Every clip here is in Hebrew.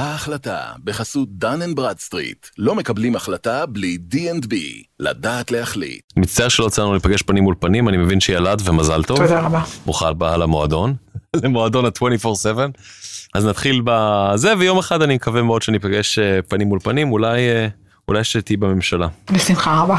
ההחלטה, בחסות Dun & Bradstreet. לא מקבלים החלטה בלי D&B. לדעת להחליט. מצטער שלא יצאנו להיפגש פנים מול פנים, אני מבין שילדת, מזל טוב. תודה רבה. ברוכה הבאה למועדון, למועדון ה-24/7. אז נתחיל בזה, ויום אחד אני מקווה מאוד שניפגש אה, פנים מול פנים, אולי, אה, אולי שתהיי בממשלה. בשמחה רבה.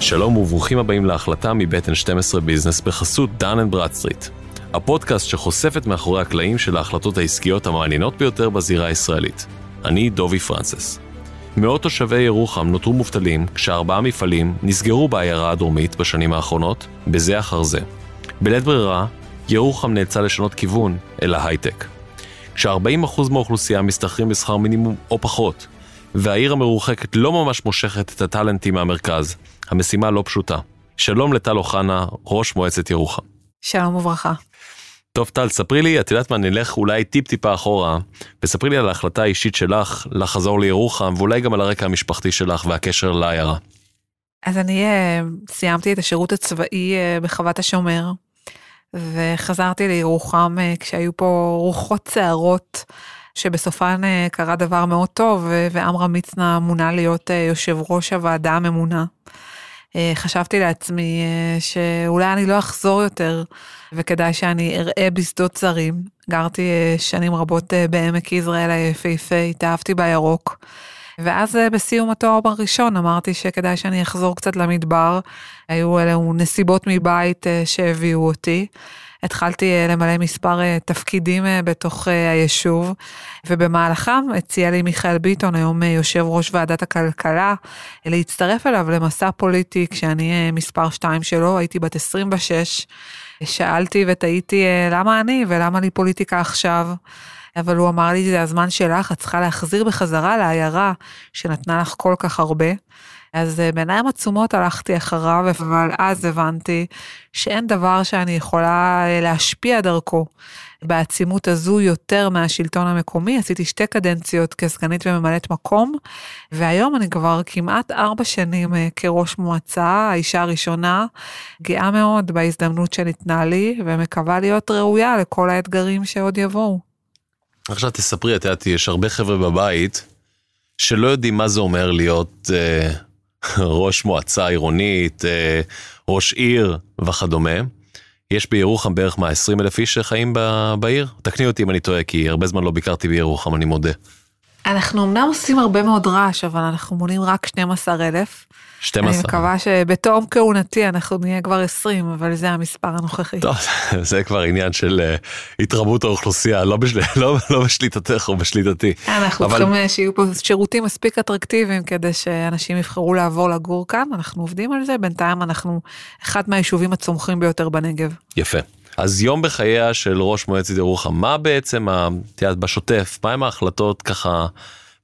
שלום וברוכים הבאים להחלטה מבית N12 Business בחסות Dun & Bradstreet. הפודקאסט שחושף את מאחורי הקלעים של ההחלטות העסקיות המעניינות ביותר בזירה הישראלית. אני דובי פרנסס. מאות תושבי ירוחם נותרו מובטלים כשארבעה מפעלים נסגרו בעיירה הדרומית בשנים האחרונות, בזה אחר זה. בלית ברירה, ירוחם נאלצה לשנות כיוון אל ההייטק. כש-40% מהאוכלוסייה משתכרים בשכר מינימום או פחות, והעיר המרוחקת לא ממש מושכת את הטאלנטים מהמרכז, המשימה לא פשוטה. שלום לטל אוחנה, ראש מועצת ירוחם. שלום וברכה. טוב טל, ספרי לי, את יודעת מה, נלך אולי טיפ-טיפה אחורה, וספרי לי על ההחלטה האישית שלך לחזור לירוחם, ואולי גם על הרקע המשפחתי שלך והקשר לעיירה. אז אני אה, סיימתי את השירות הצבאי אה, בחוות השומר, וחזרתי לירוחם אה, כשהיו פה רוחות סערות, שבסופן קרה דבר מאוד טוב, ועמרם מצנע מונה להיות יושב ראש הוועדה הממונה. אה, חשבתי לעצמי אה, שאולי אני לא אחזור יותר וכדאי שאני אראה בשדות זרים. גרתי אה, שנים רבות בעמק יזרעאל היפהפה, התאהבתי בירוק. ואז בסיום התואר הראשון אמרתי שכדאי שאני אחזור קצת למדבר. היו אלו נסיבות מבית שהביאו אותי. התחלתי אה, למלא מספר אה, תפקידים אה, בתוך היישוב, ובמהלכם הציע לי מיכאל ביטון, היום יושב ראש ועדת הכלכלה, להצטרף אליו למסע פוליטי כשאני מספר 2 שלו, הייתי בת 26. שאלתי ותהיתי למה אני ולמה לי פוליטיקה עכשיו. אבל הוא אמר לי, זה הזמן שלך, את צריכה להחזיר בחזרה לעיירה שנתנה לך כל כך הרבה. אז אה, בעיניים עצומות הלכתי אחריו, אבל אז הבנתי שאין דבר שאני יכולה אה, להשפיע דרכו. בעצימות הזו יותר מהשלטון המקומי, עשיתי שתי קדנציות כסגנית וממלאת מקום, והיום אני כבר כמעט ארבע שנים אה, כראש מועצה, האישה הראשונה, גאה מאוד בהזדמנות שניתנה לי, ומקווה להיות ראויה לכל האתגרים שעוד יבואו. עכשיו תספרי, את יודעת, יש הרבה חבר'ה בבית שלא יודעים מה זה אומר להיות אה, ראש מועצה עירונית, אה, ראש עיר וכדומה. יש בירוחם בערך מה 20 אלף איש שחיים בעיר? תקני אותי אם אני טועה, כי הרבה זמן לא ביקרתי בירוחם, אני מודה. אנחנו אמנם עושים הרבה מאוד רעש, אבל אנחנו מונים רק 12 אלף. 12. אני מקווה שבתום כהונתי אנחנו נהיה כבר 20, אבל זה המספר הנוכחי. טוב, זה כבר עניין של uh, התרבות האוכלוסייה, לא, בשל... לא, לא בשליטתך או בשליטתי. אנחנו אבל... צריכים אה, שיהיו פה שירותים מספיק אטרקטיביים כדי שאנשים יבחרו לעבור לגור כאן, אנחנו עובדים על זה, בינתיים אנחנו אחד מהיישובים הצומחים ביותר בנגב. יפה. אז יום בחייה של ראש מועצת ירוחם, מה בעצם, את יודעת, בשוטף, מהם ההחלטות ככה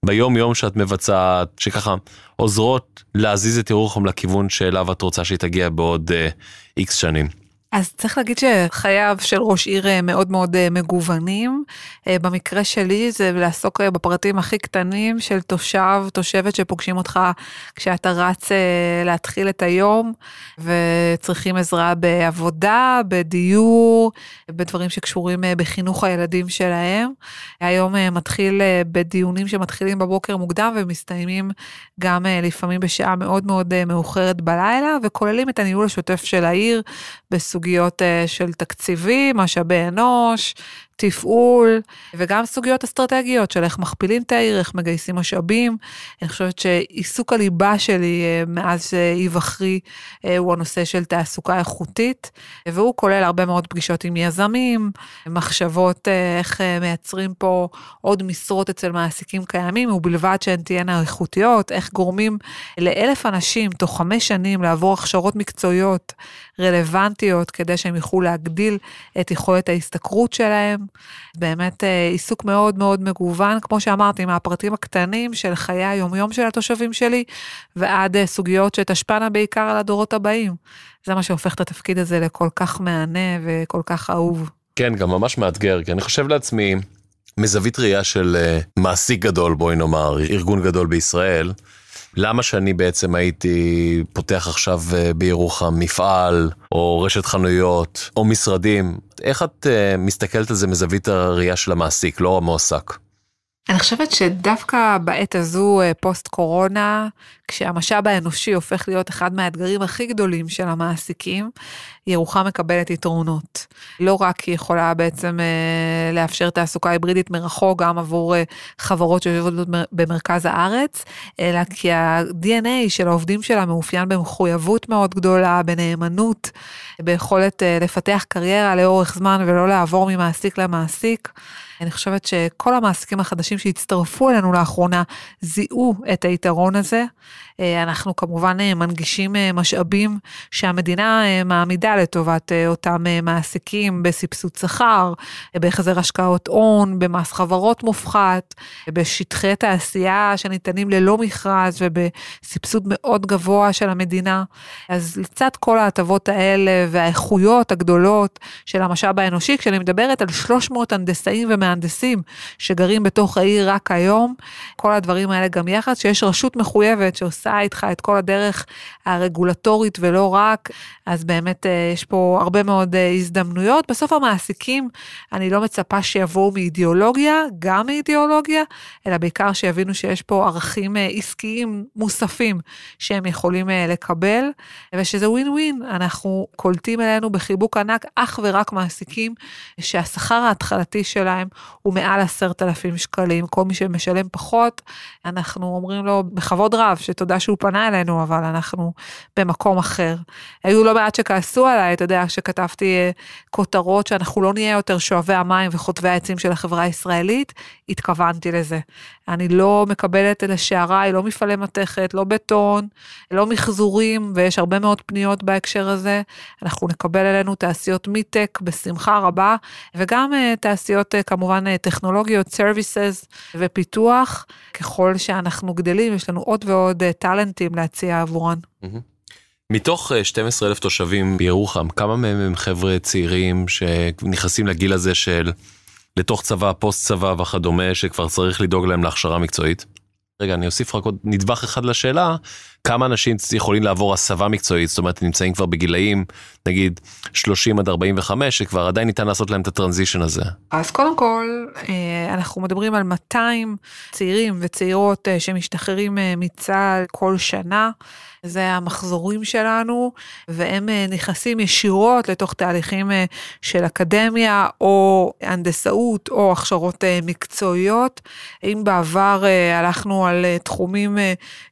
ביום יום שאת מבצעת, שככה עוזרות להזיז את ירוחם לכיוון שאליו את רוצה שהיא תגיע בעוד איקס uh, שנים? אז צריך להגיד שחייו של ראש עיר אה, מאוד מאוד אה, מגוונים. אה, במקרה שלי זה לעסוק בפרטים הכי קטנים של תושב, תושבת שפוגשים אותך כשאתה רץ להתחיל את היום וצריכים עזרה בעבודה, בדיור, בדברים שקשורים בחינוך הילדים שלהם. היום מתחיל בדיונים שמתחילים בבוקר מוקדם ומסתיימים גם לפעמים בשעה מאוד מאוד מאוחרת בלילה וכוללים את הניהול השוטף של העיר בסוג... סוגיות אה, של תקציבים, משאבי אנוש, תפעול, וגם סוגיות אסטרטגיות של איך מכפילים את העיר, איך מגייסים משאבים. אני חושבת שעיסוק הליבה שלי אה, מאז היבחרי אה, הוא הנושא של תעסוקה איכותית, והוא כולל הרבה מאוד פגישות עם יזמים, מחשבות איך מייצרים פה עוד משרות אצל מעסיקים קיימים, ובלבד שהן תהיינה איכותיות, איך גורמים לאלף אנשים תוך חמש שנים לעבור הכשרות מקצועיות רלוונטיות כדי שהם יוכלו להגדיל את יכולת ההשתכרות שלהם. באמת אה, עיסוק מאוד מאוד מגוון, כמו שאמרתי, מהפרטים הקטנים של חיי היומיום של התושבים שלי, ועד אה, סוגיות שתשפענה בעיקר על הדורות הבאים. זה מה שהופך את התפקיד הזה לכל כך מהנה וכל כך אהוב. כן, גם ממש מאתגר, כי אני חושב לעצמי, מזווית ראייה של אה, מעסיק גדול, בואי נאמר, ארגון גדול בישראל, למה שאני בעצם הייתי פותח עכשיו בירוחם מפעל, או רשת חנויות, או משרדים? איך את uh, מסתכלת על זה מזווית הראייה של המעסיק, לא המועסק? אני חושבת שדווקא בעת הזו, אה, פוסט קורונה, כשהמשאב האנושי הופך להיות אחד מהאתגרים הכי גדולים של המעסיקים, ירוחם מקבלת יתרונות. לא רק היא יכולה בעצם אה, לאפשר תעסוקה היברידית מרחוק, גם עבור אה, חברות שיושבות במרכז הארץ, אלא כי ה-DNA של העובדים שלה מאופיין במחויבות מאוד גדולה, בנאמנות, ביכולת לפתח קריירה לאורך זמן ולא לעבור ממעסיק למעסיק. אני חושבת שכל המעסיקים החדשים שהצטרפו אלינו לאחרונה זיהו את היתרון הזה. אה, אנחנו כמובן אה, מנגישים אה, משאבים שהמדינה מעמידה לטובת אותם מעסיקים בסבסוד שכר, בהחזר השקעות הון, במס חברות מופחת, בשטחי תעשייה שניתנים ללא מכרז ובסבסוד מאוד גבוה של המדינה. אז לצד כל ההטבות האלה והאיכויות הגדולות של המשאב האנושי, כשאני מדברת על 300 הנדסאים ומהנדסים שגרים בתוך העיר רק היום, כל הדברים האלה גם יחד, שיש רשות מחויבת שעושה עושה איתך את כל הדרך הרגולטורית ולא רק, אז באמת אה, יש פה הרבה מאוד אה, הזדמנויות. בסוף המעסיקים, אני לא מצפה שיבואו מאידיאולוגיה, גם מאידיאולוגיה, אלא בעיקר שיבינו שיש פה ערכים אה, עסקיים מוספים שהם יכולים לקבל, ושזה ווין ווין, אנחנו קולטים אלינו בחיבוק ענק אך ורק מעסיקים שהשכר ההתחלתי שלהם הוא מעל עשרת אלפים שקלים. כל מי שמשלם פחות, אנחנו אומרים לו בכבוד רב שתודה תודה שהוא פנה אלינו, אבל אנחנו במקום אחר. היו לא מעט שכעסו עליי, אתה יודע, שכתבתי אה, כותרות שאנחנו לא נהיה יותר שואבי המים וחוטבי העצים של החברה הישראלית, התכוונתי לזה. אני לא מקבלת לשעריי, לא מפעלי מתכת, לא בטון, לא מחזורים, ויש הרבה מאוד פניות בהקשר הזה. אנחנו נקבל אלינו תעשיות מיטק בשמחה רבה, וגם uh, תעשיות uh, כמובן uh, טכנולוגיות, סרוויסס ופיתוח. ככל שאנחנו גדלים, יש לנו עוד ועוד טאלנטים להציע עבורן. מתוך 12 אלף תושבים בירוחם, כמה מהם הם חבר'ה צעירים שנכנסים לגיל הזה של לתוך צבא, פוסט צבא וכדומה, שכבר צריך לדאוג להם להכשרה מקצועית. רגע, אני אוסיף רק עוד נדבך אחד לשאלה, כמה אנשים יכולים לעבור הסבה מקצועית, זאת אומרת, נמצאים כבר בגילאים, נגיד, 30 עד 45, שכבר עדיין ניתן לעשות להם את הטרנזישן הזה. אז קודם כל, אה, אנחנו מדברים על 200 צעירים וצעירות אה, שמשתחררים אה, מצה"ל כל שנה. זה המחזורים שלנו, והם נכנסים ישירות לתוך תהליכים של אקדמיה, או הנדסאות, או הכשרות מקצועיות. אם בעבר הלכנו על תחומים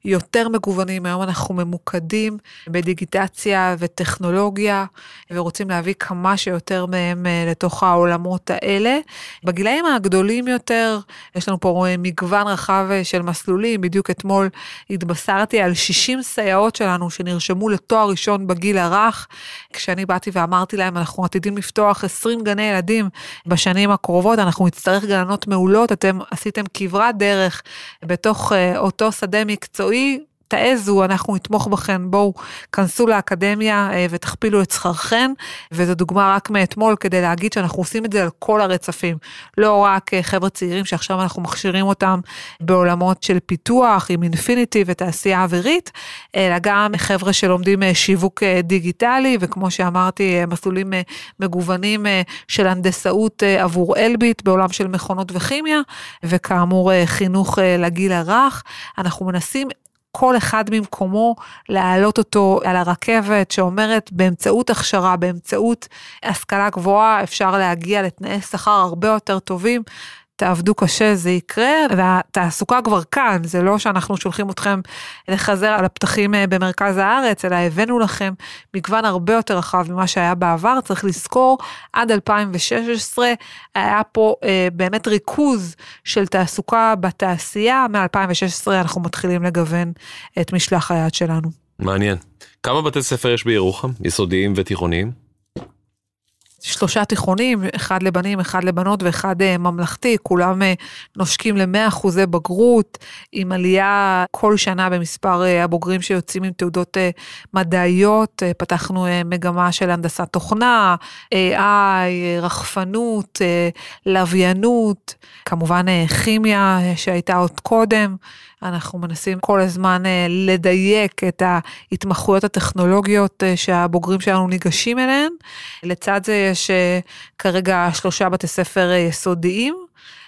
יותר מגוונים, היום אנחנו ממוקדים בדיגיטציה וטכנולוגיה, ורוצים להביא כמה שיותר מהם לתוך העולמות האלה. בגילאים הגדולים יותר, יש לנו פה מגוון רחב של מסלולים, בדיוק אתמול התבשרתי על 60 סייעות. שלנו שנרשמו לתואר ראשון בגיל הרך, כשאני באתי ואמרתי להם, אנחנו עתידים לפתוח 20 גני ילדים בשנים הקרובות, אנחנו נצטרך גננות מעולות, אתם עשיתם כברת דרך בתוך אותו שדה מקצועי, תעזו, אנחנו נתמוך בכן, בואו, כנסו לאקדמיה אה, ותכפילו את שכרכן, וזו דוגמה רק מאתמול כדי להגיד שאנחנו עושים את זה על כל הרצפים. לא רק אה, חבר'ה צעירים שעכשיו אנחנו מכשירים אותם בעולמות של פיתוח עם אינפיניטי ותעשייה אווירית, אלא גם חבר'ה שלומדים אה, שיווק דיגיטלי, וכמו שאמרתי, מסלולים מגוונים של הנדסאות עבור אלביט בעולם של מכונות וכימיה, וכאמור חינוך לגיל הרך. אנחנו מנסים כל אחד ממקומו, להעלות אותו על הרכבת שאומרת באמצעות הכשרה, באמצעות השכלה גבוהה, אפשר להגיע לתנאי שכר הרבה יותר טובים. תעבדו קשה, זה יקרה, והתעסוקה כבר כאן, זה לא שאנחנו שולחים אתכם לחזר על הפתחים אה, במרכז הארץ, אלא הבאנו לכם מגוון הרבה יותר רחב ממה שהיה בעבר. צריך לזכור, עד 2016 היה פה אה, באמת ריכוז של תעסוקה בתעשייה, מ-2016 אנחנו מתחילים לגוון את משלח היד שלנו. מעניין. כמה בתי ספר יש בירוחם, יסודיים ותיכוניים? שלושה תיכונים, אחד לבנים, אחד לבנות ואחד אה, ממלכתי, כולם אה, נושקים ל-100 אחוזי בגרות, עם עלייה כל שנה במספר אה, הבוגרים שיוצאים עם תעודות מדעיות, פתחנו מגמה של הנדסת תוכנה, AI, רחפנות, לוויינות, כמובן כימיה שהייתה עוד קודם. אנחנו מנסים כל הזמן לדייק את ההתמחויות הטכנולוגיות שהבוגרים שלנו ניגשים אליהן. לצד זה יש אה, כרגע שלושה בתי ספר אה, יסודיים,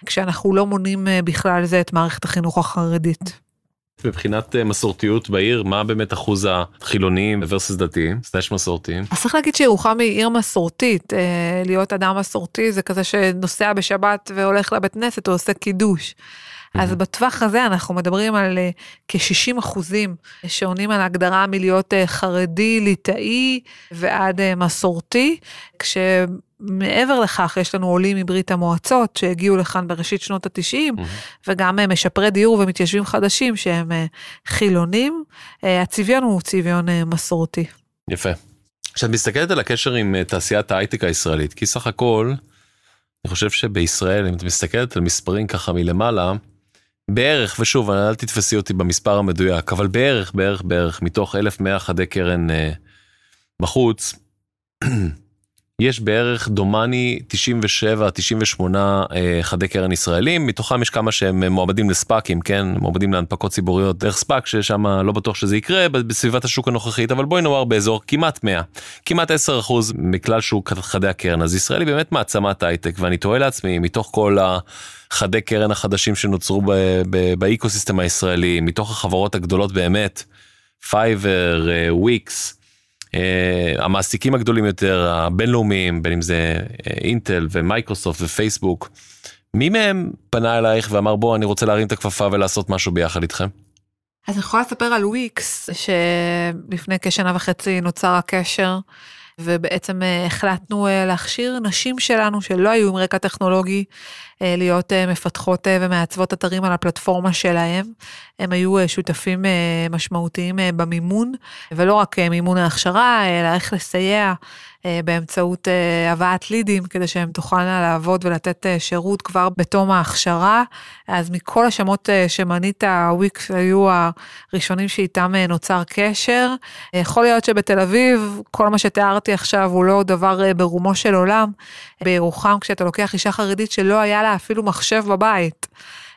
כשאנחנו לא מונים אה, בכלל זה את מערכת החינוך החרדית. מבחינת מסורתיות בעיר, מה באמת אחוז החילונים versus דתיים, סטאש מסורתיים? אז צריך להגיד שירוחם היא עיר מסורתית. להיות אדם מסורתי זה כזה שנוסע בשבת והולך לבית כנסת, הוא עושה קידוש. אז בטווח הזה אנחנו מדברים על אה, כ-60 אחוזים שעונים על ההגדרה מלהיות אה, חרדי, ליטאי ועד אה, מסורתי, כשמעבר לכך יש לנו עולים מברית המועצות שהגיעו לכאן בראשית שנות ה-90, וגם משפרי דיור ומתיישבים חדשים שהם חילונים. הצביון הוא צביון מסורתי. יפה. כשאת מסתכלת על הקשר עם תעשיית ההייטק הישראלית, כי סך הכל, אני חושב שבישראל, אם את מסתכלת על מספרים ככה מלמעלה, בערך, ושוב, אל תתפסי אותי במספר המדויק, אבל בערך, בערך, בערך, מתוך 1,100 חדי קרן אה, בחוץ, יש בערך דומני 97 98 אה, חדי קרן ישראלים. מתוכם יש כמה שהם מועמדים לספאקים כן? מועמדים להנפקות ציבוריות. דרך ספאק ששם לא בטוח שזה יקרה בסביבת השוק הנוכחית אבל בואי נאמר באזור כמעט 100 כמעט 10 אחוז מכלל שוק חדי הקרן. אז ישראל היא באמת מעצמת הייטק ואני תוהה לעצמי מתוך כל החדי קרן החדשים שנוצרו באקוסיסטם הישראלי מתוך החברות הגדולות באמת Fiverr ו Wix. אה, המעסיקים הגדולים יותר, הבינלאומיים, בין אם זה אה, אינטל ומייקרוסופט ופייסבוק, מי מהם פנה אלייך ואמר בוא אני רוצה להרים את הכפפה ולעשות משהו ביחד איתכם? אז אני יכולה לספר על וויקס שלפני כשנה וחצי נוצר הקשר ובעצם אה, החלטנו להכשיר נשים שלנו שלא היו עם רקע טכנולוגי להיות אה, מפתחות אה, ומעצבות אתרים על הפלטפורמה שלהם. הם היו שותפים משמעותיים במימון, ולא רק מימון ההכשרה, אלא איך לסייע באמצעות הבאת לידים, כדי שהם תוכלנה לעבוד ולתת שירות כבר בתום ההכשרה. אז מכל השמות שמנית, וויקס היו הראשונים שאיתם נוצר קשר. יכול להיות שבתל אביב, כל מה שתיארתי עכשיו הוא לא דבר ברומו של עולם. בירוחם, כשאתה לוקח אישה חרדית שלא היה לה אפילו מחשב בבית.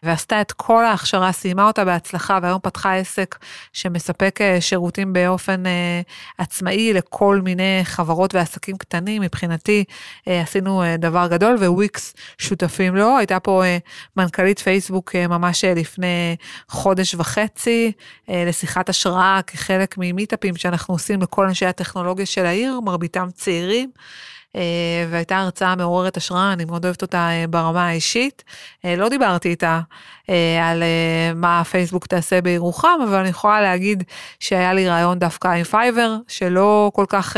ועשתה את כל ההכשרה, סיימה אותה בהצלחה, והיום פתחה עסק שמספק אה, שירותים באופן אה, עצמאי לכל מיני חברות ועסקים קטנים. מבחינתי אה, עשינו אה, דבר גדול, וויקס שותפים לו. הייתה פה אה, מנכ"לית פייסבוק אה, ממש אה, לפני חודש וחצי, אה, לשיחת השראה כחלק ממיטאפים שאנחנו עושים לכל אנשי הטכנולוגיה של העיר, מרביתם צעירים. אה, והייתה הרצאה מעוררת השראה, אני מאוד אוהבת אותה אה, ברמה האישית. אה, לא דיברתי איתה על מה פייסבוק תעשה בירוחם, אבל אני יכולה להגיד שהיה לי רעיון דווקא עם Fiverr, שלא כל כך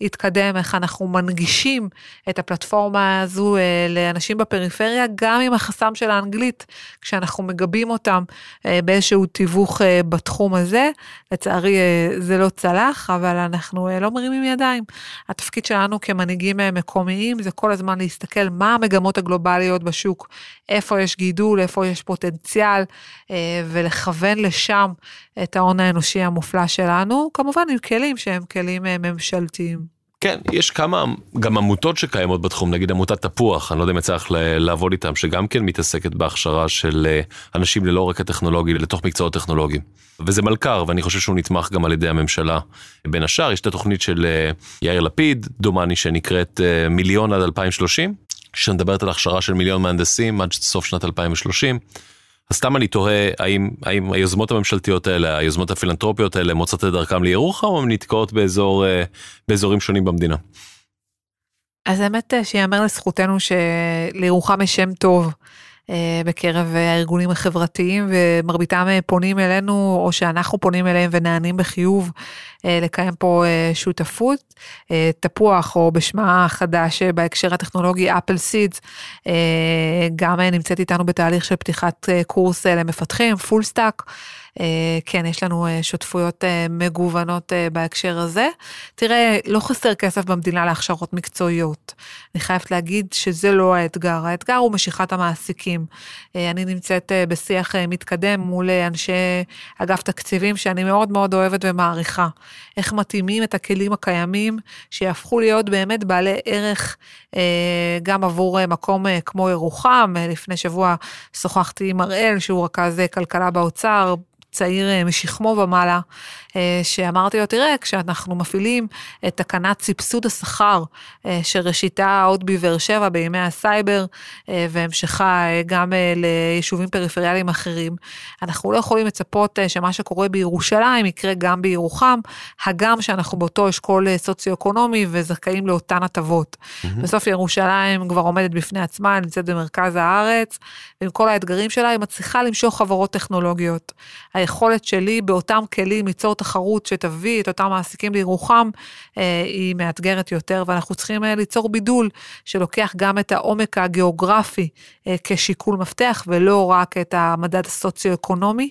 התקדם, איך אנחנו מנגישים את הפלטפורמה הזו לאנשים בפריפריה, גם עם החסם של האנגלית, כשאנחנו מגבים אותם באיזשהו תיווך בתחום הזה. לצערי זה לא צלח, אבל אנחנו לא מרימים ידיים. התפקיד שלנו כמנהיגים מקומיים זה כל הזמן להסתכל מה המגמות הגלובליות בשוק, איפה יש גידול, איפה יש פוטנציאל, אה, ולכוון לשם את ההון האנושי המופלא שלנו, כמובן עם כלים שהם כלים אה, ממשלתיים. כן, יש כמה גם עמותות שקיימות בתחום, נגיד עמותת תפוח, אני לא יודע אם יצא לך לעבוד איתם, שגם כן מתעסקת בהכשרה של אה, אנשים ללא רקע טכנולוגי לתוך מקצועות טכנולוגיים. וזה מלכ"ר, ואני חושב שהוא נתמך גם על ידי הממשלה. בין השאר, יש את התוכנית של יאיר לפיד, דומני שנקראת מיליון עד 2030, שמדברת על הכשרה של מיליון מהנדסים עד סוף שנת 2030. אז סתם אני תוהה האם, האם היוזמות הממשלתיות האלה, היוזמות הפילנטרופיות האלה מוצאות את דרכם לירוחם או הן נתקעות באזור, אה, באזורים שונים במדינה? אז האמת שיאמר לזכותנו שלירוחם יש שם טוב. אה, בקרב הארגונים החברתיים ומרביתם אה, פונים אלינו או שאנחנו פונים אליהם ונענים בחיוב אה, לקיים פה שותפות. תפוח או בשמה החדש בהקשר הטכנולוגי אפל סידס גם נמצאת איתנו בתהליך של פתיחת קורס למפתחים full stack. כן, יש לנו שותפויות מגוונות בהקשר הזה. תראה, לא חסר כסף במדינה להכשרות מקצועיות. אני חייבת להגיד שזה לא האתגר, האתגר הוא משיכת המעסיקים. אני נמצאת בשיח מתקדם מול אנשי אגף תקציבים, שאני מאוד מאוד אוהבת ומעריכה. איך מתאימים את הכלים הקיימים, שיהפכו להיות באמת בעלי ערך גם עבור מקום כמו ירוחם. לפני שבוע שוחחתי עם אראל, שהוא רכז כלכלה באוצר, צעיר אה, משכמו ומעלה, אה, שאמרתי לו, תראה, כשאנחנו מפעילים את תקנת סבסוד השכר, אה, שראשיתה עוד בבאר שבע בימי הסייבר, והמשכה גם ליישובים פריפריאליים אחרים, אנחנו לא יכולים לצפות שמה שקורה בירושלים יקרה גם בירוחם, הגם שאנחנו באותו אשכול סוציו-אקונומי וזכאים לאותן הטבות. Mm-hmm. בסוף ירושלים כבר עומדת בפני עצמה, נמצאת במרכז הארץ, ועם כל האתגרים שלה, היא מצליחה למשוך חברות טכנולוגיות. היכולת שלי באותם כלים ליצור תחרות שתביא את אותם מעסיקים לירוחם, אה, היא מאתגרת יותר, ואנחנו צריכים אה, ליצור בידול שלוקח גם את העומק הגיאוגרפי אה, כשיקול מפתח, ולא רק את המדד הסוציו-אקונומי.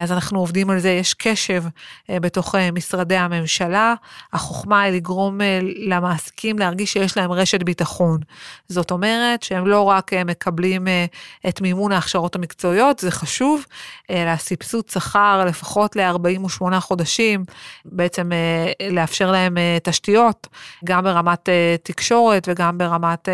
אז אנחנו עובדים על זה, יש קשב אה, בתוך אה, משרדי הממשלה. החוכמה היא לגרום אה, למעסיקים להרגיש שיש להם רשת ביטחון. זאת אומרת שהם לא רק מקבלים את מימון ההכשרות המקצועיות, זה חשוב, אלא סבסוד שכר לפחות ל-48 חודשים, בעצם לאפשר להם תשתיות, גם ברמת תקשורת וגם ברמת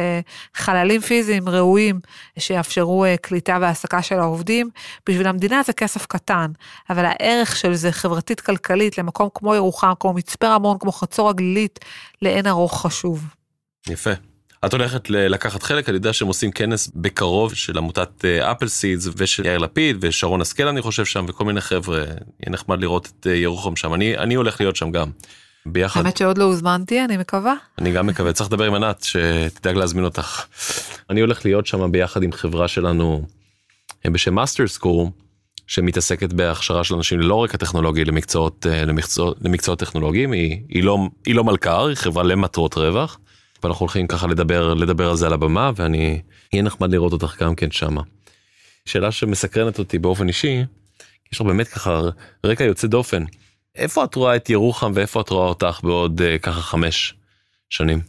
חללים פיזיים ראויים, שיאפשרו קליטה והעסקה של העובדים. בשביל המדינה זה כסף קטן. אבל הערך של זה חברתית-כלכלית למקום כמו ירוחם, כמו מצפה רמון, כמו חצור הגלילית, לאין ערוך חשוב. יפה. את הולכת לקחת חלק, אני יודע שהם עושים כנס בקרוב של עמותת Apple אה, Seeds ושל יאיר לפיד ושרן השכל אני חושב שם וכל מיני חבר'ה, יהיה נחמד לראות את אה, ירוחם שם, אני, אני הולך להיות שם גם. ביחד. האמת שעוד לא הוזמנתי, אני מקווה. אני גם מקווה, צריך לדבר עם ענת שתדאג להזמין אותך. אני הולך להיות שם ביחד עם חברה שלנו אה, בשם Master School, שמתעסקת בהכשרה של אנשים ללא רקע טכנולוגי למקצועות, אה, למקצועות, למקצועות טכנולוגיים, היא, היא, לא, היא לא מלכ"ר, היא חברה למטרות רווח. ואנחנו הולכים ככה לדבר, לדבר על זה על הבמה, ואני, יהיה נחמד לראות אותך גם כן שמה. שאלה שמסקרנת אותי באופן אישי, יש לך באמת ככה רקע יוצא דופן. איפה את רואה את ירוחם ואיפה את רואה אותך בעוד uh, ככה חמש שנים?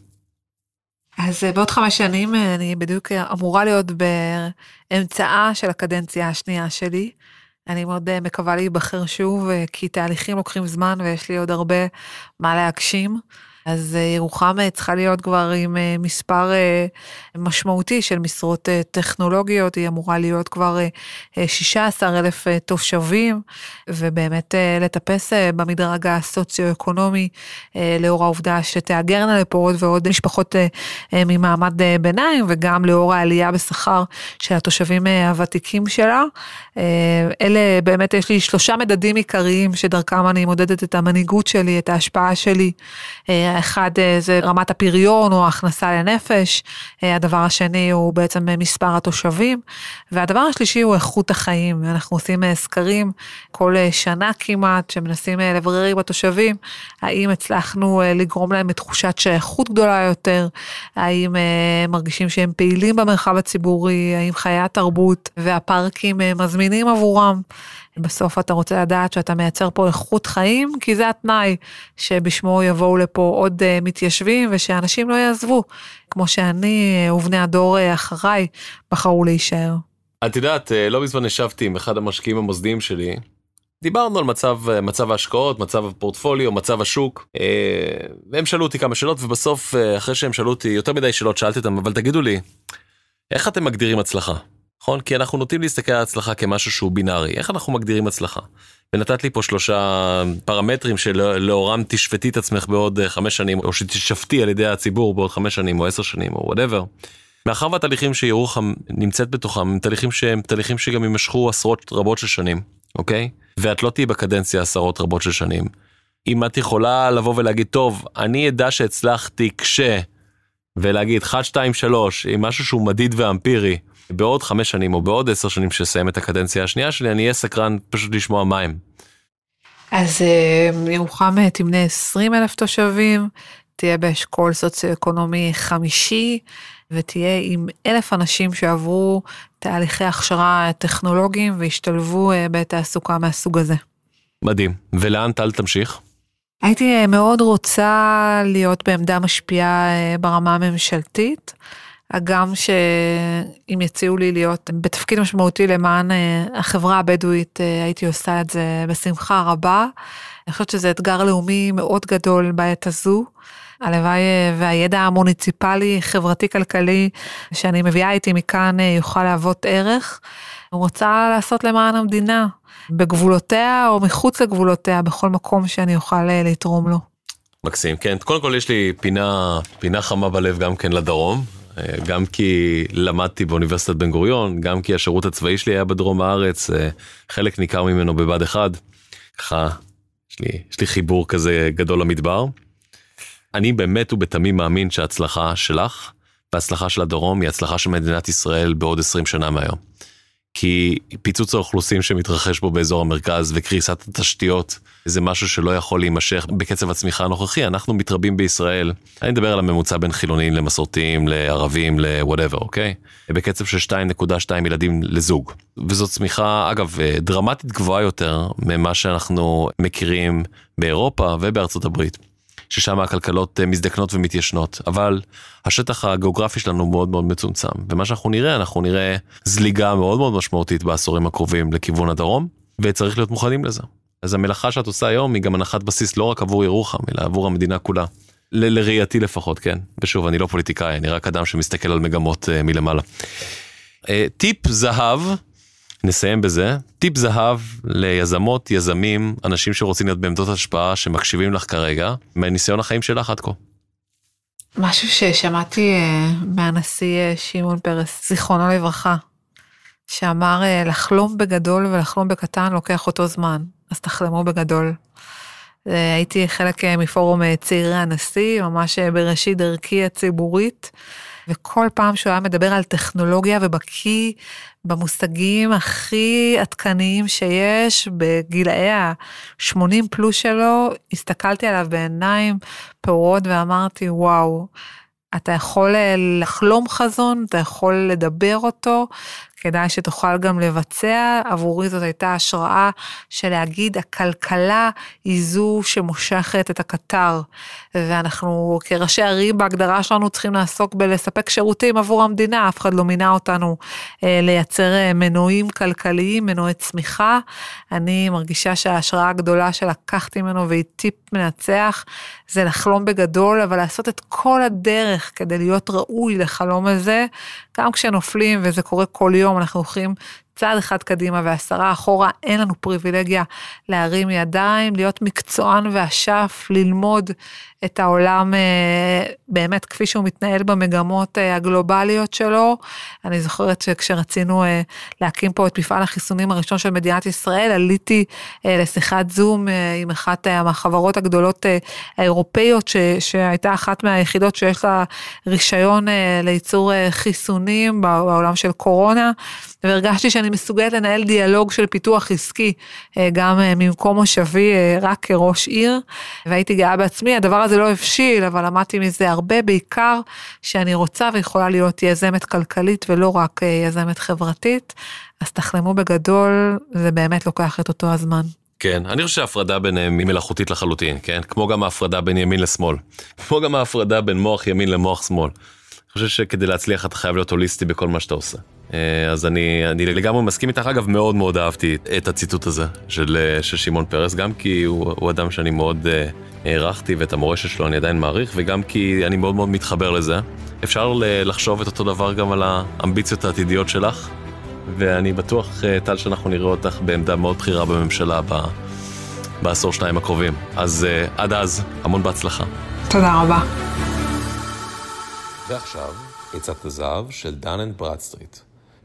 אז uh, בעוד חמש שנים uh, אני בדיוק אמורה להיות באמצעה של הקדנציה השנייה שלי. אני מאוד אה, מקווה להיבחר שוב, אה, כי תהליכים לוקחים זמן ויש לי עוד הרבה מה להגשים. אז אה, ירוחם אה, צריכה להיות כבר עם אה, מספר משמעותי של משרות טכנולוגיות, היא אמורה להיות כבר 16 אלף תושבים, ובאמת לטפס במדרג הסוציו-אקונומי, לאור העובדה שתהגרנה לפה עוד ועוד משפחות ממעמד ביניים, וגם לאור העלייה בשכר של התושבים הוותיקים שלה. אלה באמת, יש לי שלושה מדדים עיקריים שדרכם אני מודדת את המנהיגות שלי, את ההשפעה שלי. האחד אה, זה רמת הפריון או ההכנסה לנפש, אה, הדבר השני הוא בעצם מספר התושבים, והדבר השלישי הוא איכות החיים. אנחנו עושים אה, סקרים כל שנה כמעט, שמנסים לברר עם התושבים, האם הצלחנו לגרום להם לתחושת שייכות גדולה יותר, האם מרגישים שהם פעילים במרחב הציבורי, האם חיי התרבות והפארקים מזמינים עבורם. בסוף אתה רוצה לדעת שאתה מייצר פה איכות חיים, כי זה התנאי שבשמו יבואו לפה עוד uh, מתיישבים ושאנשים לא יעזבו, כמו שאני uh, ובני הדור uh, אחריי בחרו להישאר. את יודעת, לא מזמן ישבתי עם אחד המשקיעים המוסדיים שלי, דיברנו על מצב, מצב ההשקעות, מצב הפורטפוליו, מצב השוק, והם שאלו אותי כמה שאלות, ובסוף, אחרי שהם שאלו אותי יותר מדי שאלות, שאלתי אותם, אבל תגידו לי, איך אתם מגדירים הצלחה? נכון? כי אנחנו נוטים להסתכל על הצלחה כמשהו שהוא בינארי. איך אנחנו מגדירים הצלחה? ונתת לי פה שלושה פרמטרים שלאורם תשפטי את עצמך בעוד אה, חמש שנים, או שתשפטי על ידי הציבור בעוד חמש שנים או עשר שנים או וואטאבר. מאחר והתהליכים שירוחם נמצאת בתוכם הם תהליכים שהם תהליכים שגם יימשכו עשרות רבות של שנים, אוקיי? ואת לא תהיי בקדנציה עשרות רבות של שנים. אם את יכולה לבוא ולהגיד, טוב, אני אדע שהצלחתי כש... ולהגיד 1, 2, 3 עם משהו שהוא מדיד ואמפירי, בעוד חמש שנים או בעוד עשר שנים כשאסיים את הקדנציה השנייה שלי, אני אהיה סקרן פשוט לשמוע מה הם. אז אה, ירוחם אה, תמנה 20 אלף תושבים, תהיה באשכול סוציו-אקונומי חמישי, ותהיה עם אלף אנשים שעברו תהליכי הכשרה טכנולוגיים והשתלבו אה, בתעסוקה מהסוג הזה. מדהים. ולאן טל תמשיך? הייתי מאוד רוצה להיות בעמדה משפיעה ברמה הממשלתית. הגם שאם יציעו לי להיות בתפקיד משמעותי למען החברה הבדואית, הייתי עושה את זה בשמחה רבה. אני חושבת שזה אתגר לאומי מאוד גדול בעת הזו. הלוואי אה, והידע המוניציפלי, חברתי-כלכלי שאני מביאה איתי מכאן אה, יוכל להוות ערך. רוצה לעשות למען המדינה, בגבולותיה או מחוץ לגבולותיה, בכל מקום שאני אוכל אה, לתרום לו. מקסים, כן. קודם כל יש לי פינה, פינה חמה בלב גם כן לדרום. גם כי למדתי באוניברסיטת בן גוריון, גם כי השירות הצבאי שלי היה בדרום הארץ, חלק ניכר ממנו בבה"ד 1. ככה, יש יש לי חיבור כזה גדול למדבר. אני באמת ובתמים מאמין שההצלחה שלך וההצלחה של הדרום היא הצלחה של מדינת ישראל בעוד 20 שנה מהיום. כי פיצוץ האוכלוסין שמתרחש פה באזור המרכז וקריסת התשתיות זה משהו שלא יכול להימשך בקצב הצמיחה הנוכחי, אנחנו מתרבים בישראל, אני מדבר על הממוצע בין חילונים למסורתיים, לערבים, ל-whatever, אוקיי? בקצב של 2.2 ילדים לזוג. וזאת צמיחה, אגב, דרמטית גבוהה יותר ממה שאנחנו מכירים באירופה ובארצות הברית. ששם הכלכלות אה, מזדקנות ומתיישנות, אבל השטח הגיאוגרפי שלנו מאוד מאוד מצומצם, ומה שאנחנו נראה, אנחנו נראה זליגה מאוד מאוד משמעותית בעשורים הקרובים לכיוון הדרום, וצריך להיות מוכנים לזה. אז המלאכה שאת עושה היום היא גם הנחת בסיס לא רק עבור ירוחם, אלא עבור המדינה כולה. ל- לראייתי לפחות, כן. ושוב, אני לא פוליטיקאי, אני רק אדם שמסתכל על מגמות uh, מלמעלה. Uh, טיפ זהב נסיים בזה. טיפ זהב ליזמות, יזמים, אנשים שרוצים להיות בעמדות השפעה, שמקשיבים לך כרגע, מניסיון החיים שלך עד כה. משהו ששמעתי אה, מהנשיא אה, שמעון פרס, זיכרונו לברכה, שאמר אה, לחלום בגדול ולחלום בקטן לוקח אותו זמן, אז תחלמו בגדול. הייתי חלק מפורום צעירי הנשיא, ממש בראשית דרכי הציבורית. וכל פעם שהוא היה מדבר על טכנולוגיה ובקיא במושגים הכי עדכניים שיש, בגילאי ה-80 פלוס שלו, הסתכלתי עליו בעיניים פעורות ואמרתי, וואו, אתה יכול לחלום חזון, אתה יכול לדבר אותו, כדאי שתוכל גם לבצע. עבורי זאת הייתה השראה של להגיד, הכלכלה היא זו שמושכת את הקטר, ואנחנו כראשי ערים בהגדרה שלנו צריכים לעסוק בלספק שירותים עבור המדינה, אף אחד לא מינה אותנו אה, לייצר אה, מנועים כלכליים, מנועי צמיחה. אני מרגישה שההשראה הגדולה שלקחתי ממנו והיא טיפ מנצח, זה לחלום בגדול, אבל לעשות את כל הדרך כדי להיות ראוי לחלום הזה, גם כשנופלים, וזה קורה כל יום, אנחנו הולכים צעד אחד קדימה ועשרה אחורה, אין לנו פריבילגיה להרים ידיים, להיות מקצוען ואשף, ללמוד את העולם אה, באמת כפי שהוא מתנהל במגמות אה, הגלובליות שלו. אני זוכרת שכשרצינו אה, להקים פה את מפעל החיסונים הראשון של מדינת ישראל, עליתי לשיחת זום עם אחת מהחברות הגדולות האירופאיות, שהייתה אחת מהיחידות שיש לה רישיון לייצור חיסונים בעולם של קורונה, והרגשתי שאני מסוגלת לנהל דיאלוג של פיתוח עסקי, גם ממקום מושבי, רק כראש עיר, והייתי גאה בעצמי. הדבר הזה זה לא הבשיל, אבל למדתי מזה הרבה, בעיקר שאני רוצה ויכולה להיות יזמת כלכלית ולא רק אה, יזמת חברתית. אז תחלמו בגדול, זה באמת לוקח את אותו הזמן. כן, אני חושב שההפרדה ביניהם היא מלאכותית לחלוטין, כן? כמו גם ההפרדה בין ימין לשמאל. כמו גם ההפרדה בין מוח ימין למוח שמאל. חושב שכדי להצליח אתה חייב להיות הוליסטי בכל מה שאתה עושה. אה, אז אני, אני לגמרי מסכים איתך, אגב מאוד מאוד אהבתי את הציטוט הזה של, אה, של שמעון פרס, גם כי הוא, הוא אדם שאני מאוד הערכתי ואת המורשת שלו אני עדיין מעריך, וגם כי אני מאוד מאוד מתחבר לזה. אפשר לחשוב את אותו דבר גם על האמביציות העתידיות שלך, ואני בטוח, אה, טל, שאנחנו נראה אותך בעמדה מאוד בכירה בממשלה ב... בעשור שניים הקרובים. אז עד אז, המון בהצלחה. תודה רבה. ועכשיו, עצת הזהב של דן אנד ברדסטריט.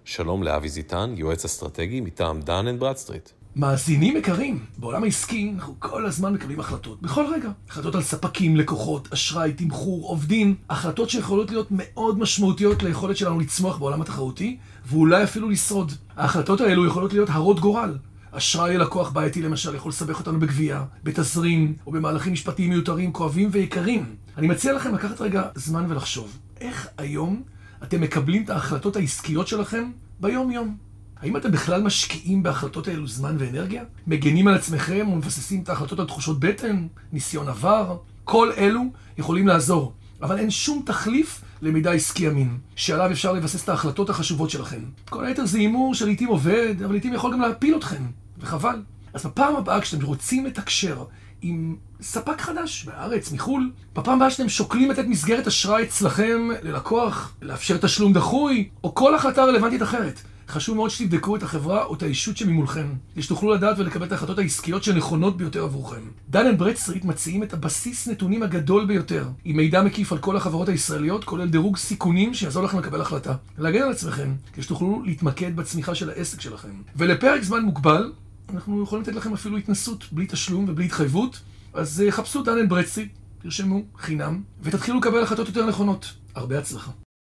שלום לאבי זיטן, יועץ אסטרטגי מטעם דן אנד ברדסטריט. מאזינים יקרים, בעולם העסקי אנחנו כל הזמן מקבלים החלטות, בכל רגע. החלטות על ספקים, לקוחות, אשראי, תמחור, עובדים, החלטות שיכולות להיות מאוד משמעותיות ליכולת שלנו לצמוח בעולם התחרותי, ואולי אפילו לשרוד. ההחלטות האלו יכולות להיות הרות גורל. אשראי ללקוח בעייתי למשל יכול לסבך אותנו בגבייה, בתזרים, או במהלכים משפטיים מיותרים, כואבים ויקרים. אני מציע לכם לקחת רגע זמן ולחשוב, איך היום אתם מקבלים את ההחלטות העסקיות שלכם ביום-יום? האם אתם בכלל משקיעים בהחלטות האלו זמן ואנרגיה? מגנים על עצמכם ומבססים את ההחלטות על תחושות בטן, ניסיון עבר? כל אלו יכולים לעזור, אבל אין שום תחליף למידע עסקי אמין, שעליו אפשר לבסס את ההחלטות החשובות שלכם. כל היתר זה הימור שלעיתים עובד, אבל לעיתים יכול גם להפיל אתכם, וחבל. אז בפעם הבאה כשאתם רוצים לתקשר עם ספק חדש בארץ, מחו"ל, בפעם הבאה שאתם שוקלים לתת מסגרת אשראי אצלכם ללקוח, לאפשר תשלום דחוי, או כל החלטה רלוונטית אחרת. חשוב מאוד שתבדקו את החברה או את האישות שממולכם, כדי שתוכלו לדעת ולקבל את ההחלטות העסקיות שנכונות ביותר עבורכם. דן אנד ברדסטריט מציעים את הבסיס נתונים הגדול ביותר, עם מידע מקיף על כל החברות הישראליות, כולל דירוג סיכונים שיעזור לכם לקבל החלטה. להגן על עצמכם, כדי שתוכלו להתמקד בצמיחה של העסק שלכם. ולפרק זמן מוגבל, אנחנו יכולים לתת לכם אפילו התנסות בלי תשלום ובלי התחייבות, אז אה, חפשו דן אנד ברדסטריט, תרשמו, חינם, ותתחילו לקבל החלטות יותר נכונות. הרבה הצלחה.